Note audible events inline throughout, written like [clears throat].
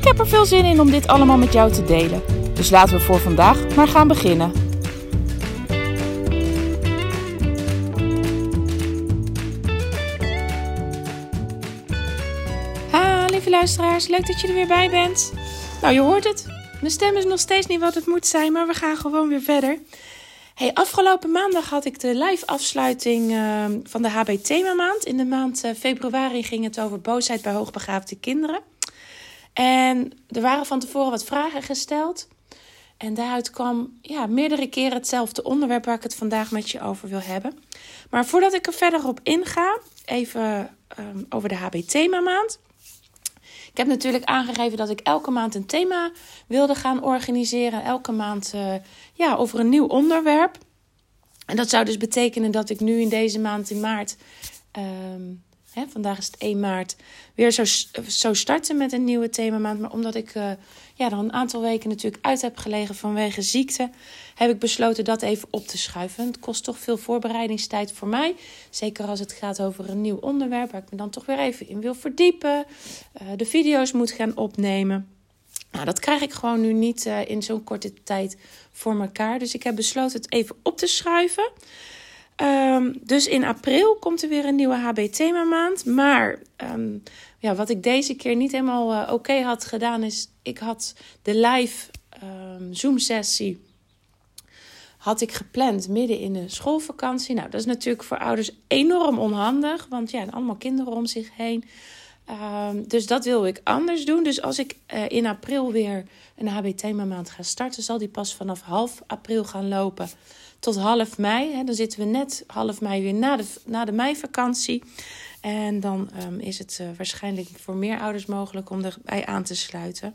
Ik heb er veel zin in om dit allemaal met jou te delen. Dus laten we voor vandaag maar gaan beginnen. Ha, lieve luisteraars, leuk dat je er weer bij bent. Nou, je hoort het. Mijn stem is nog steeds niet wat het moet zijn, maar we gaan gewoon weer verder. Hey, afgelopen maandag had ik de live afsluiting uh, van de HB Thema Maand. In de maand uh, februari ging het over boosheid bij hoogbegaafde kinderen. En er waren van tevoren wat vragen gesteld. En daaruit kwam ja, meerdere keren hetzelfde onderwerp waar ik het vandaag met je over wil hebben. Maar voordat ik er verder op inga, even um, over de HB Thema Maand. Ik heb natuurlijk aangegeven dat ik elke maand een thema wilde gaan organiseren. Elke maand uh, ja, over een nieuw onderwerp. En dat zou dus betekenen dat ik nu in deze maand in maart, um, hè, vandaag is het 1 maart, weer zou starten met een nieuwe themamaand. Maar omdat ik uh, ja, er een aantal weken natuurlijk uit heb gelegen vanwege ziekte, heb ik besloten dat even op te schuiven. Het kost toch veel voorbereidingstijd voor mij. Zeker als het gaat over een nieuw onderwerp waar ik me dan toch weer even in wil verdiepen. Uh, de video's moet gaan opnemen. Nou, dat krijg ik gewoon nu niet uh, in zo'n korte tijd voor elkaar. Dus ik heb besloten het even op te schuiven. Um, dus in april komt er weer een nieuwe HB-thema maand. Maar um, ja, wat ik deze keer niet helemaal uh, oké had gedaan is... ik had de live um, Zoom-sessie had ik gepland midden in de schoolvakantie. Nou, dat is natuurlijk voor ouders enorm onhandig. Want ja, allemaal kinderen om zich heen. Um, dus dat wil ik anders doen. Dus als ik uh, in april weer een HB-thema maand ga starten... zal die pas vanaf half april gaan lopen tot half mei. Hè, dan zitten we net half mei weer na de, na de meivakantie. En dan um, is het uh, waarschijnlijk voor meer ouders mogelijk om erbij aan te sluiten.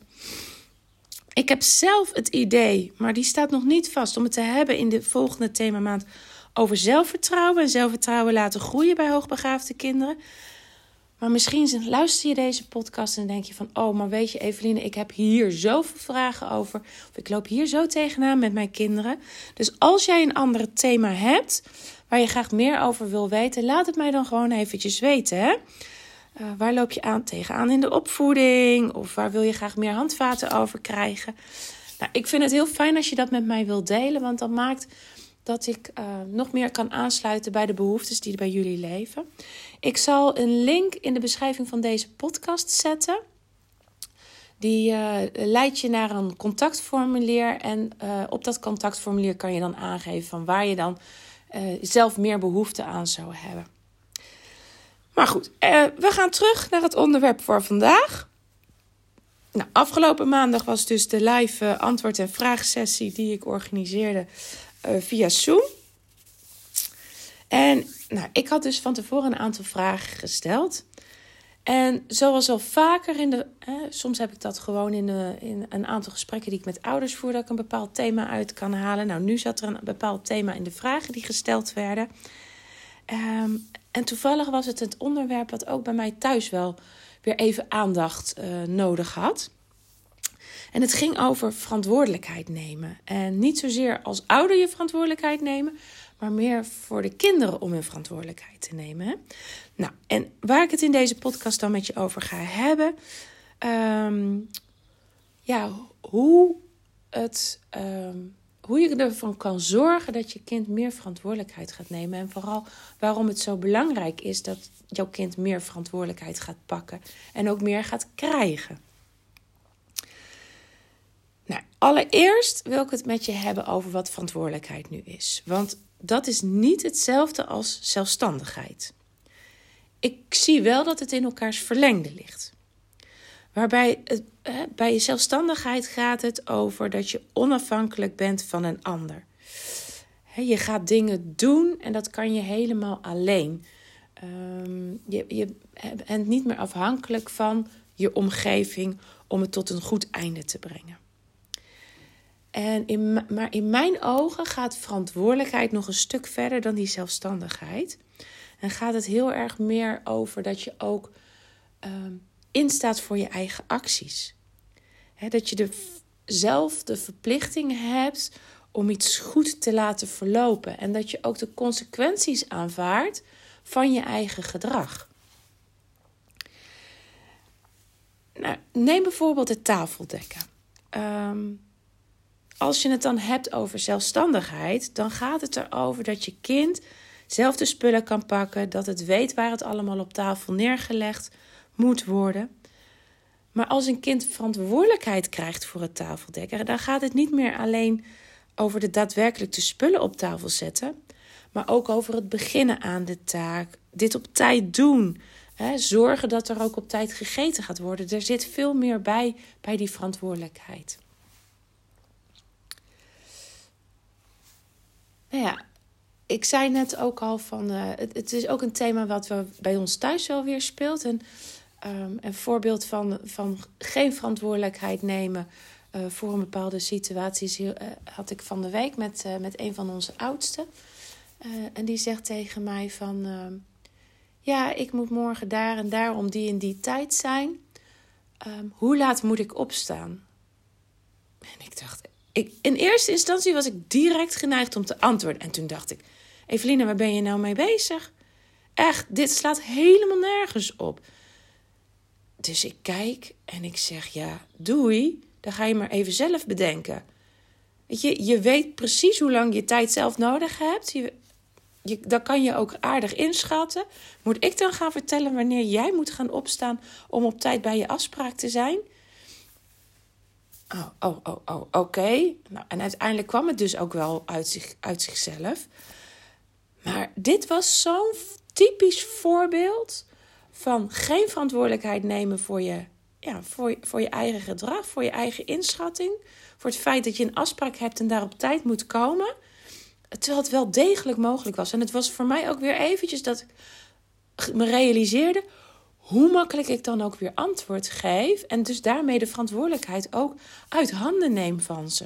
Ik heb zelf het idee, maar die staat nog niet vast, om het te hebben in de volgende themamaand over zelfvertrouwen en zelfvertrouwen laten groeien bij hoogbegaafde kinderen. Maar misschien luister je deze podcast en denk je van... oh, maar weet je Eveline, ik heb hier zoveel vragen over. Of ik loop hier zo tegenaan met mijn kinderen. Dus als jij een ander thema hebt waar je graag meer over wil weten... laat het mij dan gewoon eventjes weten, hè. Uh, waar loop je aan tegenaan in de opvoeding? Of waar wil je graag meer handvaten over krijgen? Nou, ik vind het heel fijn als je dat met mij wilt delen, want dat maakt dat ik uh, nog meer kan aansluiten bij de behoeftes die bij jullie leven. Ik zal een link in de beschrijving van deze podcast zetten. Die uh, leidt je naar een contactformulier. En uh, op dat contactformulier kan je dan aangeven van waar je dan zelf meer behoefte aan zou hebben. Maar goed, we gaan terug naar het onderwerp voor vandaag. Nou, afgelopen maandag was dus de live antwoord- en vraagsessie die ik organiseerde via Zoom. En nou, ik had dus van tevoren een aantal vragen gesteld. En zoals al vaker in de. Eh, soms heb ik dat gewoon in, de, in een aantal gesprekken die ik met ouders voer, dat ik een bepaald thema uit kan halen. Nou, nu zat er een bepaald thema in de vragen die gesteld werden. Um, en toevallig was het het onderwerp wat ook bij mij thuis wel weer even aandacht uh, nodig had. En het ging over verantwoordelijkheid nemen. En niet zozeer als ouder je verantwoordelijkheid nemen, maar meer voor de kinderen om hun verantwoordelijkheid te nemen. Nou, en waar ik het in deze podcast dan met je over ga hebben, um, ja, hoe het. Um, hoe je ervan kan zorgen dat je kind meer verantwoordelijkheid gaat nemen. En vooral waarom het zo belangrijk is dat jouw kind meer verantwoordelijkheid gaat pakken. En ook meer gaat krijgen. Nou, allereerst wil ik het met je hebben over wat verantwoordelijkheid nu is. Want dat is niet hetzelfde als zelfstandigheid. Ik zie wel dat het in elkaars verlengde ligt. Waarbij het, bij je zelfstandigheid gaat het over dat je onafhankelijk bent van een ander. Je gaat dingen doen en dat kan je helemaal alleen. Um, je, je bent niet meer afhankelijk van je omgeving om het tot een goed einde te brengen. En maar in mijn ogen gaat verantwoordelijkheid nog een stuk verder dan die zelfstandigheid. En gaat het heel erg meer over dat je ook uh, instaat voor je eigen acties. dat je de, zelf de verplichting hebt om iets goed te laten verlopen. En dat je ook de consequenties aanvaardt van je eigen gedrag. Nou, neem bijvoorbeeld het tafeldekken. Um, als je het dan hebt over zelfstandigheid, dan gaat het erover dat je kind zelf de spullen kan pakken, dat het weet waar het allemaal op tafel neergelegd moet worden. Maar als een kind verantwoordelijkheid krijgt voor het tafeldekken, dan gaat het niet meer alleen over de daadwerkelijk de spullen op tafel zetten, maar ook over het beginnen aan de taak, dit op tijd doen, hè, zorgen dat er ook op tijd gegeten gaat worden. Er zit veel meer bij bij die verantwoordelijkheid. Nou ja, ik zei net ook al van uh, het, het, is ook een thema wat we bij ons thuis wel weer speelt. En um, een voorbeeld van, van geen verantwoordelijkheid nemen uh, voor een bepaalde situatie uh, had ik van de week met, met een van onze oudsten. en die zegt tegen mij van ehm, ja, ik moet morgen daar en daar om die en die tijd zijn. Um, hoe laat moet ik opstaan? En ik dacht, in eerste instantie was ik direct geneigd om te antwoorden. En toen dacht ik: Eveline, waar ben je nou mee bezig? Echt, dit slaat helemaal nergens op. Dus ik kijk en ik zeg: Ja, doei. Dan ga je maar even zelf bedenken. Weet je, je weet precies hoe lang je tijd zelf nodig hebt. Je, je, dat kan je ook aardig inschatten. Moet ik dan gaan vertellen wanneer jij moet gaan opstaan om op tijd bij je afspraak te zijn? Oh, oh, oh, oh oké. Nou, en uiteindelijk kwam het dus ook wel uit, zich, uit zichzelf. Maar dit was zo'n typisch voorbeeld van geen verantwoordelijkheid nemen voor je, ja, voor, voor je eigen gedrag, voor je eigen inschatting. Voor het feit dat je een afspraak hebt en daar op tijd moet komen. Terwijl het wel degelijk mogelijk was. En het was voor mij ook weer eventjes dat ik me realiseerde hoe makkelijk ik dan ook weer antwoord geef en dus daarmee de verantwoordelijkheid ook uit handen neem van ze.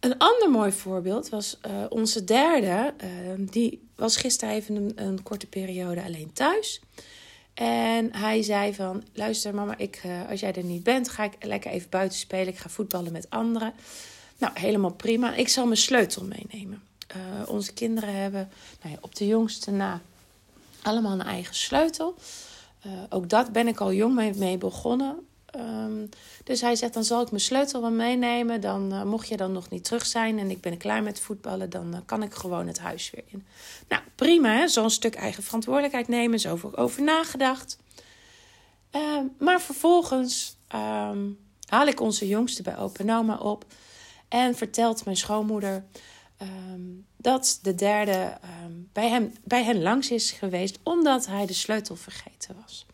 Een ander mooi voorbeeld was uh, onze derde. Uh, die was gisteren even een, een, korte periode alleen thuis. En hij zei van, luister mama, ik, uh, als jij er niet bent, ga ik lekker even buiten spelen. Ik ga voetballen met anderen. Nou, helemaal prima. Ik zal mijn sleutel meenemen. onze kinderen hebben nou ja, op de jongste na allemaal een eigen sleutel. Uh, ook dat ben ik al jong mee, begonnen. Um, dus hij zegt, dan zal ik mijn sleutel wel meenemen. Dan uh, mocht je dan nog niet terug zijn en ik ben klaar met voetballen, dan uh, kan ik gewoon het huis weer in. Nou, prima, zo'n stuk eigen verantwoordelijkheid nemen, zo over nagedacht. Uh, maar vervolgens um, haal ik onze jongste bij open oma op en vertelt mijn schoonmoeder um, dat de derde um, bij, hem, bij hen langs is geweest omdat hij de sleutel vergeten was.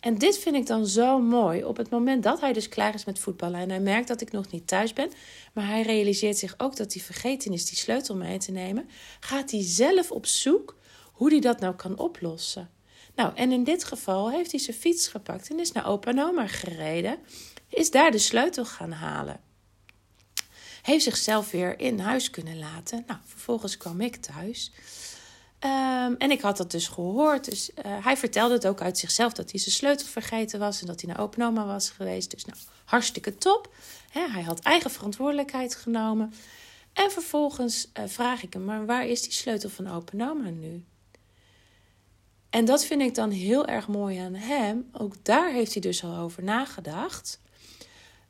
En dit vind ik dan zo mooi. Op het moment dat hij dus klaar is met voetballen en hij merkt dat ik nog niet thuis ben, maar hij realiseert zich ook dat hij vergeten is die sleutel mee te nemen, gaat hij zelf op zoek hoe hij dat nou kan oplossen. Nou, en in dit geval heeft hij zijn fiets gepakt en is naar opa en oma gereden, is daar de sleutel gaan halen heeft zichzelf weer in huis kunnen laten. Nou, vervolgens kwam ik thuis. Um, en ik had dat dus gehoord. Dus uh, hij vertelde het ook uit zichzelf dat hij zijn sleutel vergeten was en dat hij naar openoma was geweest. Dus nou, hartstikke top. Hij had eigen verantwoordelijkheid genomen. En vervolgens uh, vraag ik hem, maar waar is die sleutel van openoma nu? En dat vind ik dan heel erg mooi aan hem. Ook daar heeft hij dus al over nagedacht.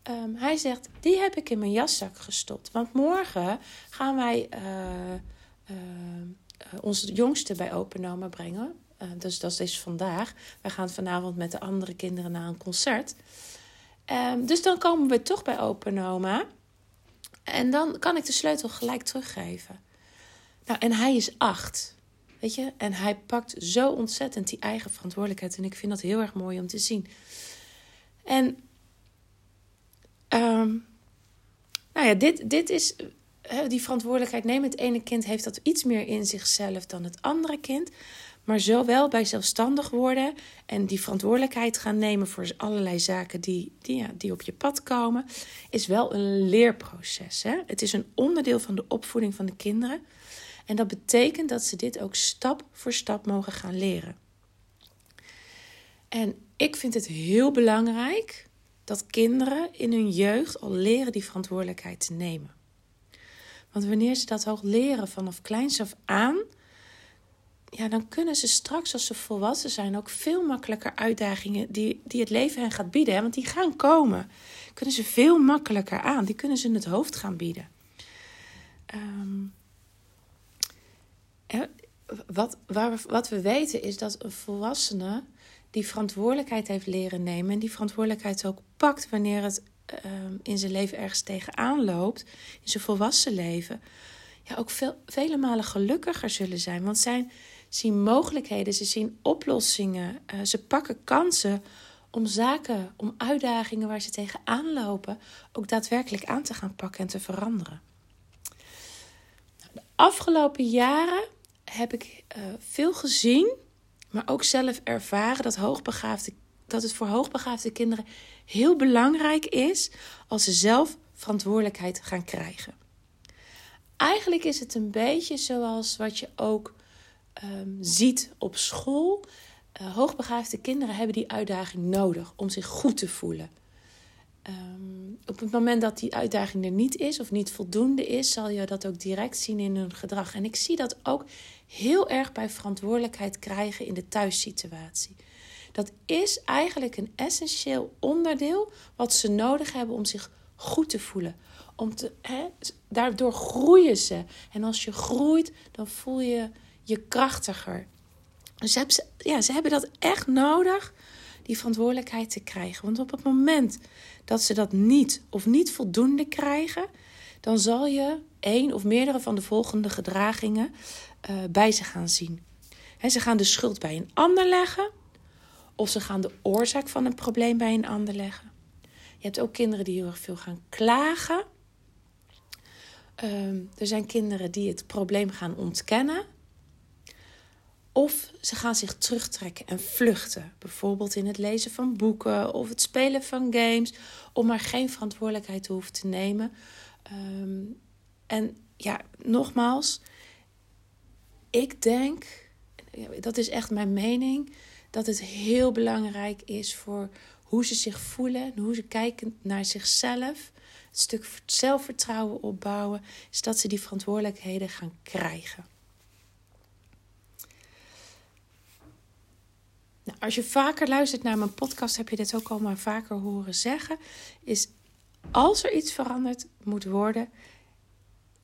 Um, hij zegt, die heb ik in mijn jaszak gestopt. Want morgen gaan wij uh, uh, onze jongste bij openoma brengen. dus dat is vandaag. Wij gaan vanavond met de andere kinderen naar een concert. Um, dus dan komen we toch bij openoma. En dan kan ik de sleutel gelijk teruggeven. Nou, en hij is acht. Weet je? En hij pakt zo ontzettend die eigen verantwoordelijkheid. En ik vind dat heel erg mooi om te zien. En Um, nou ja, dit, dit is die verantwoordelijkheid nemen. Het ene kind heeft dat iets meer in zichzelf dan het andere kind. Maar zowel bij zelfstandig worden en die verantwoordelijkheid gaan nemen voor allerlei zaken die, die, ja, die op je pad komen, is wel een leerproces. Hè? Het is een onderdeel van de opvoeding van de kinderen. En dat betekent dat ze dit ook stap voor stap mogen gaan leren. En ik vind het heel belangrijk dat kinderen in hun jeugd al leren die verantwoordelijkheid te nemen. Want wanneer ze dat ook leren vanaf kleins af aan, ja, dan kunnen ze straks als ze volwassen zijn ook veel makkelijker uitdagingen die, die het leven hen gaat bieden. Want die gaan komen. Kunnen ze veel makkelijker aan. Die kunnen ze in het hoofd gaan bieden. Um, wat, waar wat we weten is dat een volwassene die verantwoordelijkheid heeft leren nemen en die verantwoordelijkheid ook pakt wanneer het ehm, in zijn leven ergens tegenaan loopt, in zijn volwassen leven, ja, ook veel, vele malen gelukkiger zullen zijn. Want zij zien mogelijkheden, ze zien oplossingen, uh, ze pakken kansen om zaken, om uitdagingen waar ze tegenaan lopen, ook daadwerkelijk aan te gaan pakken en te veranderen. De afgelopen jaren heb ik uh, veel gezien, maar ook zelf ervaren dat, hoogbegaafde, dat het voor hoogbegaafde kinderen heel belangrijk is als ze zelf verantwoordelijkheid gaan krijgen. Eigenlijk is het een beetje zoals wat je ook um, ziet op school. Uh, hoogbegaafde kinderen hebben die uitdaging nodig om zich goed te voelen. Um, op het moment dat die uitdaging er niet is of niet voldoende is, zal je dat ook direct zien in hun gedrag. En ik zie dat ook heel erg bij verantwoordelijkheid krijgen in de thuissituatie. Dat is eigenlijk een essentieel onderdeel wat ze nodig hebben om zich goed te voelen. Om te, hè, daardoor groeien ze. En als je groeit, dan voel je je krachtiger. Dus ze ja, ze hebben dat echt nodig, die verantwoordelijkheid te krijgen. Want op het moment dat ze dat niet of niet voldoende krijgen, dan zal je één of meerdere van de volgende gedragingen uh, bij ze gaan zien. Ze gaan de schuld bij een ander leggen, of ze gaan de oorzaak van een probleem bij een ander leggen. Je hebt ook kinderen die heel erg veel gaan klagen. Um, er zijn kinderen die het probleem gaan ontkennen. Of ze gaan zich terugtrekken en vluchten. Bijvoorbeeld in het lezen van boeken of het spelen van games. Om maar geen verantwoordelijkheid te hoeven te nemen. Um, en ja, nogmaals, ik denk, dat is echt mijn mening, dat het heel belangrijk is voor hoe ze zich voelen en hoe ze kijken naar zichzelf. Het stuk zelfvertrouwen opbouwen, is dat ze die verantwoordelijkheden gaan krijgen. Nou, als je vaker luistert naar mijn podcast, heb je dit ook al maar vaker horen zeggen. Is als er iets veranderd moet worden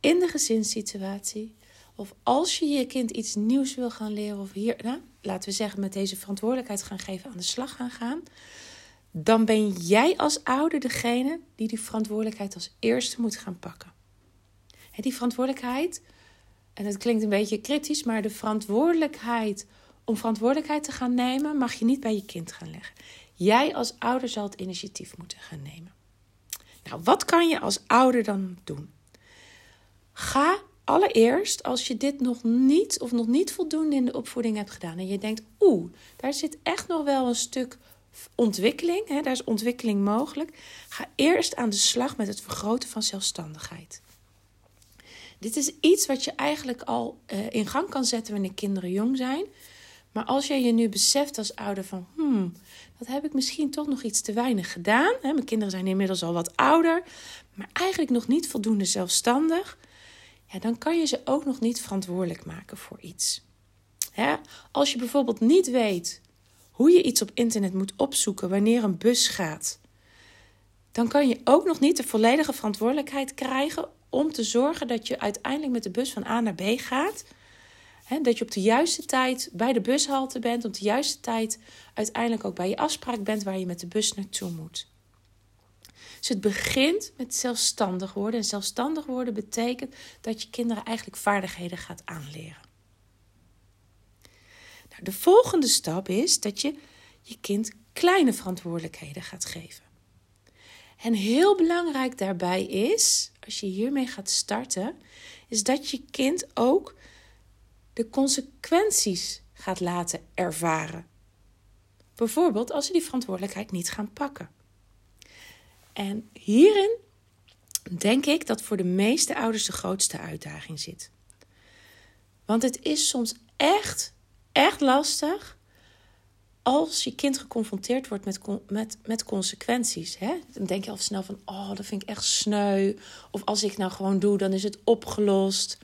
in de gezinssituatie, of als je je kind iets nieuws wil gaan leren, of hier, nou, laten we zeggen, met deze verantwoordelijkheid gaan geven, aan de slag gaan gaan, dan ben jij als ouder degene die die verantwoordelijkheid als eerste moet gaan pakken. Die verantwoordelijkheid, en het klinkt een beetje kritisch, maar de verantwoordelijkheid om verantwoordelijkheid te gaan nemen, mag je niet bij je kind gaan leggen. Jij als ouder zal het initiatief moeten gaan nemen. Nou, wat kan je als ouder dan doen? Ga allereerst, als je dit nog niet of nog niet voldoende in de opvoeding hebt gedaan en je denkt, oeh, daar zit echt nog wel een stuk ontwikkeling, hè, daar is ontwikkeling mogelijk, ga eerst aan de slag met het vergroten van zelfstandigheid. Dit is iets wat je eigenlijk al uh, in gang kan zetten wanneer kinderen jong zijn. Maar als jij je nu beseft als ouder van, hmm, dat heb ik misschien toch nog iets te weinig gedaan. Hè? Mijn kinderen zijn inmiddels al wat ouder, maar eigenlijk nog niet voldoende zelfstandig. Ja, dan kan je ze ook nog niet verantwoordelijk maken voor iets. Als je bijvoorbeeld niet weet hoe je iets op internet moet opzoeken wanneer een bus gaat, dan kan je ook nog niet de volledige verantwoordelijkheid krijgen om te zorgen dat je uiteindelijk met de bus van A naar B gaat dat je op de juiste tijd bij de bushalte bent, op de juiste tijd uiteindelijk ook bij je afspraak bent waar je met de bus naartoe moet. Dus het begint met zelfstandig worden. En zelfstandig worden betekent dat je kinderen eigenlijk vaardigheden gaat aanleren. Nou, de volgende stap is dat je je kind kleine verantwoordelijkheden gaat geven. En heel belangrijk daarbij is, als je hiermee gaat starten, is dat je kind ook de consequenties gaat laten ervaren. Bijvoorbeeld als ze die verantwoordelijkheid niet gaan pakken. En hierin denk ik dat voor de meeste ouders de grootste uitdaging zit. Want het is soms echt, echt lastig als je kind geconfronteerd wordt met, met, met consequenties. Hè? Dan denk je al snel van, oh, dat vind ik echt sneu. Of als ik nou gewoon doe, dan is het opgelost.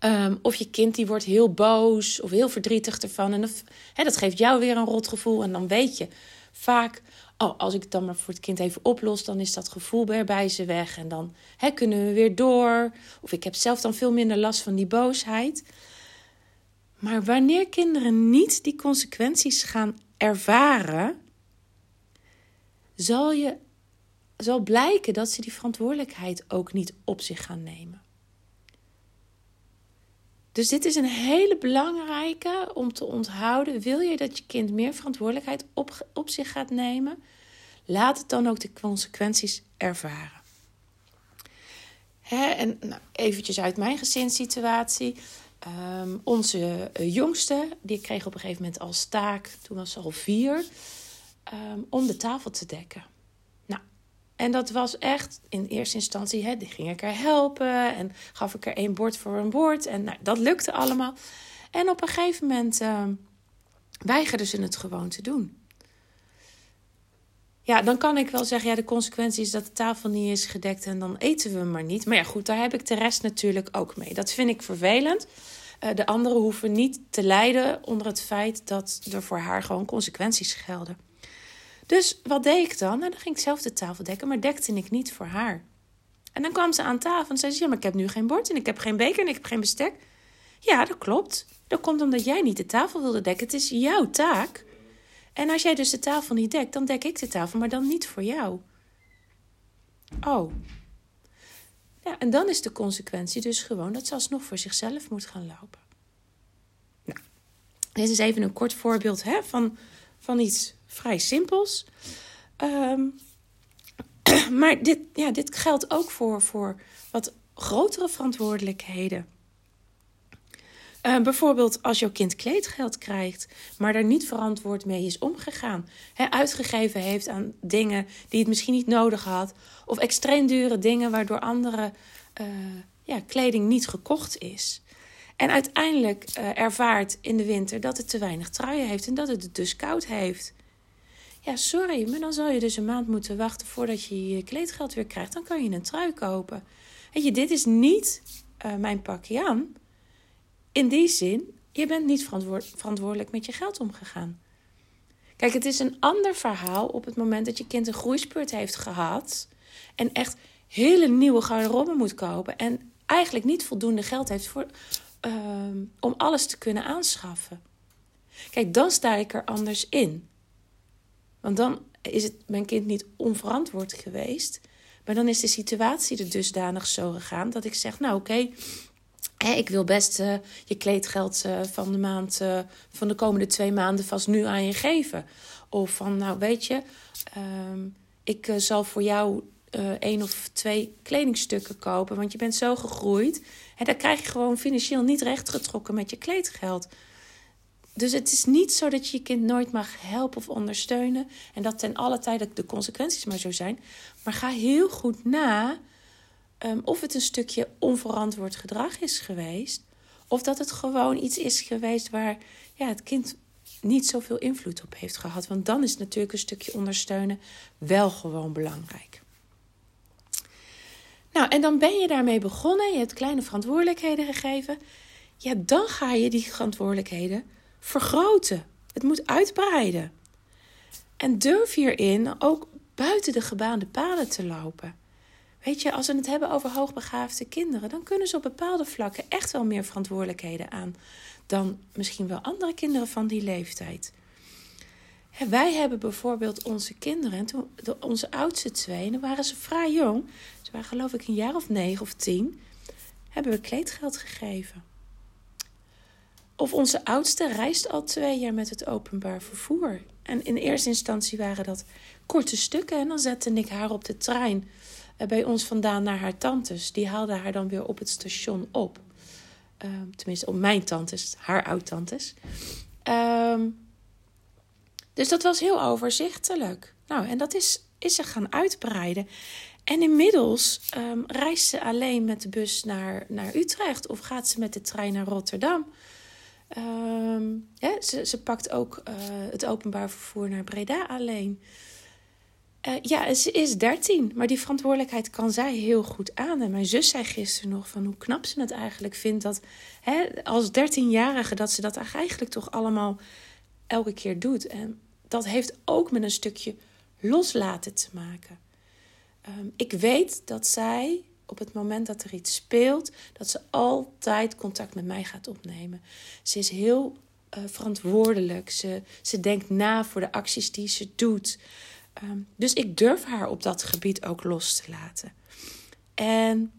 Um, of je kind die wordt heel boos of heel verdrietig ervan. En dat, dat geeft jou weer een rotgevoel. En dan weet je vaak, oh, als ik het dan maar voor het kind even oplos, dan is dat gevoel weer bij ze weg. En dan kunnen we weer door. Of ik heb zelf dan veel minder last van die boosheid. Maar wanneer kinderen niet die consequenties gaan ervaren, zal, je, zal blijken dat ze die verantwoordelijkheid ook niet op zich gaan nemen. Dus dit is een hele belangrijke om te onthouden. Wil je dat je kind meer verantwoordelijkheid op, op zich gaat nemen? Laat het dan ook de consequenties ervaren. Hè, en nou, eventjes uit mijn gezinssituatie. Um, onze uh, jongste, die kreeg op een gegeven moment als taak, toen was ze al vier, um, om de tafel te dekken. En dat was echt in eerste instantie, hè, die ging ik haar helpen en gaf ik er één bord voor een bord. En nou, dat lukte allemaal. En op een gegeven moment uh, weigerde ze het gewoon te doen. Ja, dan kan ik wel zeggen, ja, de consequentie is dat de tafel niet is gedekt en dan eten we maar niet. Maar ja, goed, daar heb ik de rest natuurlijk ook mee. Dat vind ik vervelend. Uh, de anderen hoeven niet te lijden onder het feit dat er voor haar gewoon consequenties gelden. Dus wat deed ik dan? Nou, dan ging ik zelf de tafel dekken, maar dekte ik niet voor haar. En dan kwam ze aan tafel en zei ze: Ja, maar ik heb nu geen bord en ik heb geen beker en ik heb geen bestek. Ja, dat klopt. Dat komt omdat jij niet de tafel wilde dekken. Het is jouw taak. En als jij dus de tafel niet dekt, dan dek ik de tafel, maar dan niet voor jou. Oh. Ja, en dan is de consequentie dus gewoon dat ze alsnog voor zichzelf moet gaan lopen. Nou, dit is even een kort voorbeeld hè, van, van iets vrij simpels. Um, [clears throat] maar dit, ja, dit geldt ook voor, voor wat grotere verantwoordelijkheden. Uh, bijvoorbeeld als jouw kind kleedgeld krijgt, maar daar niet verantwoord mee is omgegaan. Uitgegeven heeft aan dingen die het misschien niet nodig had. Of extreem dure dingen waardoor andere uh, ja, kleding niet gekocht is. En uiteindelijk uh, ervaart in de winter dat het te weinig truien heeft en dat het dus koud heeft. Ja, sorry, maar dan zal je dus een maand moeten wachten voordat je je kleedgeld weer krijgt. Dan kan je een trui kopen. Weet je, dit is niet mijn pakje aan in die zin, je bent niet verantwoordelijk met je geld omgegaan. Kijk, het is een ander verhaal op het moment dat je kind een groeispurt heeft gehad en echt hele nieuwe garderobe moet kopen en eigenlijk niet voldoende geld heeft voor, uh, om alles te kunnen aanschaffen. Kijk, dan sta ik er anders in. Want dan is het mijn kind niet onverantwoord geweest. Maar dan is de situatie er dusdanig zo gegaan dat ik zeg: Nou, oké, ik wil best uh, je kleedgeld uh, van de maand, uh, van de komende twee maanden vast nu aan je geven. Of van, nou weet je, ehm, ik zal voor jou één of twee kledingstukken kopen, want je bent zo gegroeid. En dan krijg je gewoon financieel niet rechtgetrokken met je kleedgeld. Dus het is niet zo dat je je kind nooit mag helpen of ondersteunen. En dat ten alle tijde de consequenties maar zo zijn. Maar ga heel goed na um, of het een stukje onverantwoord gedrag is geweest, of dat het gewoon iets is geweest waar ja, het kind niet zoveel invloed op heeft gehad. Want dan is natuurlijk een stukje ondersteunen wel gewoon belangrijk. Nou, en dan ben je daarmee begonnen, je hebt kleine verantwoordelijkheden gegeven. Ja, dan ga je die verantwoordelijkheden vergroten. Het moet uitbreiden. En durf hierin ook buiten de gebaande paden te lopen. Weet je, als we het hebben over hoogbegaafde kinderen, dan kunnen ze op bepaalde vlakken echt wel meer verantwoordelijkheden aan dan misschien wel andere kinderen van die leeftijd. wij hebben bijvoorbeeld onze kinderen, en toen, onze oudste twee, en waren ze vrij jong, ze waren geloof ik een jaar of negen of tien, hebben we kleedgeld gegeven. Of onze oudste reist al twee jaar met het openbaar vervoer. En in eerste instantie waren dat korte stukken en dan zette ik haar op de trein bij ons vandaan naar haar tantes. Die haalden haar dan weer op het station op. Ehm, tenminste, op mijn tantes, haar oud-tantes. Ehm, dus dat was heel overzichtelijk. Nou, en dat is, is ze gaan uitbreiden. En inmiddels um, reist ze alleen met de bus naar, naar Utrecht of gaat ze met de trein naar Rotterdam. Um, ze, ze pakt ook uh, het openbaar vervoer naar Breda alleen. Uh, ja, ze is 13, maar die verantwoordelijkheid kan zij heel goed aan. En mijn zus zei gisteren nog van hoe knap ze het eigenlijk vindt dat hè, als 13-jarige dat ze dat eigenlijk toch allemaal elke keer doet. En dat heeft ook met een stukje loslaten te maken. Um, ik weet dat zij op het moment dat er iets speelt, dat ze altijd contact met mij gaat opnemen. Ze is heel uh, verantwoordelijk. Ze, ze denkt na voor de acties die ze doet. Um, dus ik durf haar op dat gebied ook los te laten. En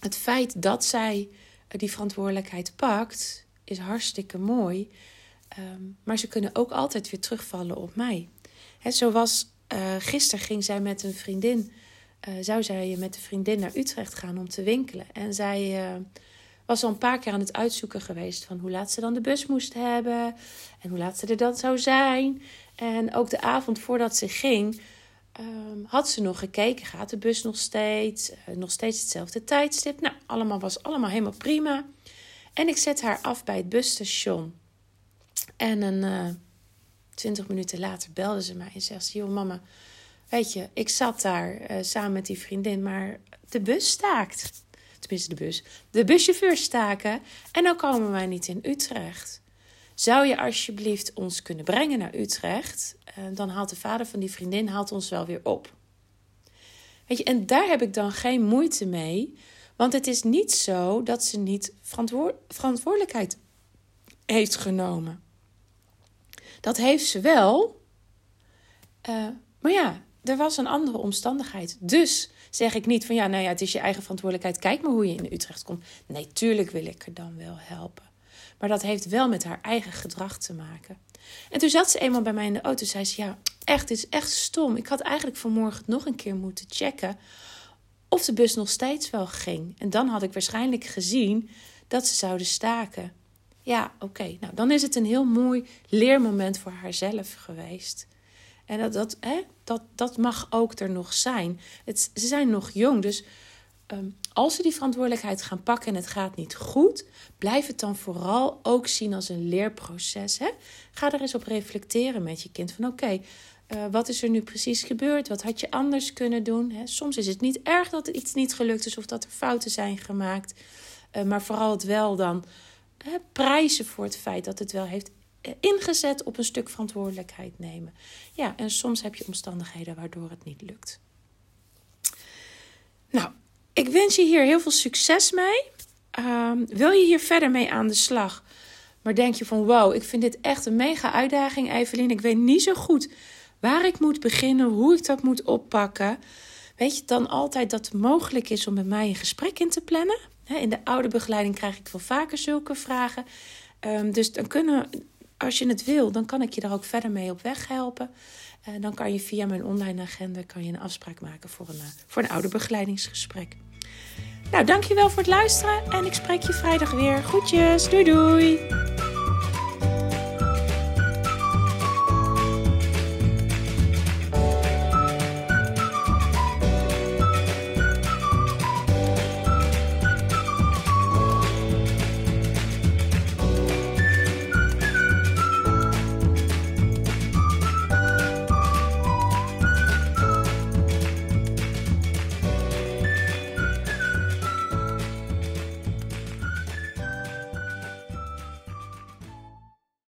het feit dat zij die verantwoordelijkheid pakt, is hartstikke mooi. Um, maar ze kunnen ook altijd weer terugvallen op mij. He, zo was uh, gisteren ging zij met een vriendin uh, zou zij met een vriendin naar Utrecht gaan om te winkelen. En zij uh, was al een paar keer aan het uitzoeken geweest van hoe laat ze dan de bus moest hebben en hoe laat ze er dan zou zijn. En ook de avond voordat ze ging, um, had ze nog gekeken, gaat de bus nog steeds, uh, nog steeds hetzelfde tijdstip. Nou, allemaal was allemaal helemaal prima. En ik zet haar af bij het busstation. En een twintig minuten later belde ze mij en zegt ze: Joh, mama, Weet je, ik zat daar uh, samen met die vriendin, maar de bus staakt. Tenminste, de bus. De buschauffeur staken. En dan komen wij niet in Utrecht. Zou je alsjeblieft ons kunnen brengen naar Utrecht? Uh, dan haalt de vader van die vriendin haalt ons wel weer op. Weet je, en daar heb ik dan geen moeite mee. Want het is niet zo dat ze niet verantwoord verantwoordelijkheid heeft genomen. Dat heeft ze wel. Uh, maar ja, er was een andere omstandigheid. Dus zeg ik niet van ja, nou ja, het is je eigen verantwoordelijkheid. Kijk maar hoe je in Utrecht komt. Nee, tuurlijk wil ik er dan wel helpen. Maar dat heeft wel met haar eigen gedrag te maken. En toen zat ze eenmaal bij mij in de auto. Zei ze: Ja, echt, het is echt stom. Ik had eigenlijk vanmorgen nog een keer moeten checken. of de bus nog steeds wel ging. En dan had ik waarschijnlijk gezien dat ze zouden staken. Ja, oké. Nou, dan is het een heel mooi leermoment voor haarzelf geweest. En dat, dat, hè, dat, dat mag ook er nog zijn. Het, ze zijn nog jong, dus um, als ze die verantwoordelijkheid gaan pakken en het gaat niet goed, blijf het dan vooral ook zien als een leerproces. Hè? Ga er eens op reflecteren met je kind. Van oké, uh, wat is er nu precies gebeurd? Wat had je anders kunnen doen? Hè? Soms is het niet erg dat iets niet gelukt is of dat er fouten zijn gemaakt. Uh, maar vooral het wel dan hè, prijzen voor het feit dat het wel heeft ingezet op een stuk verantwoordelijkheid nemen. Ja, en soms heb je omstandigheden waardoor het niet lukt. Nou, ik wens je hier heel veel succes mee. Um, wil je hier verder mee aan de slag? Maar denk je van wow, ik vind dit echt een mega uitdaging, Evelien. Ik weet niet zo goed waar ik moet beginnen, hoe ik dat moet oppakken. Weet je dan altijd dat het mogelijk is om met mij een gesprek in te plannen? In de oude begeleiding krijg ik wel vaker zulke vragen. Um, dus dan kunnen als je het wil, dan kan ik je daar ook verder mee op weg helpen. Uh, dan kan je via mijn online agenda kan je een afspraak maken voor een, uh, voor een ouderbegeleidingsgesprek. Nou, dankjewel voor het luisteren en ik spreek je vrijdag weer. Groetjes, doei doei!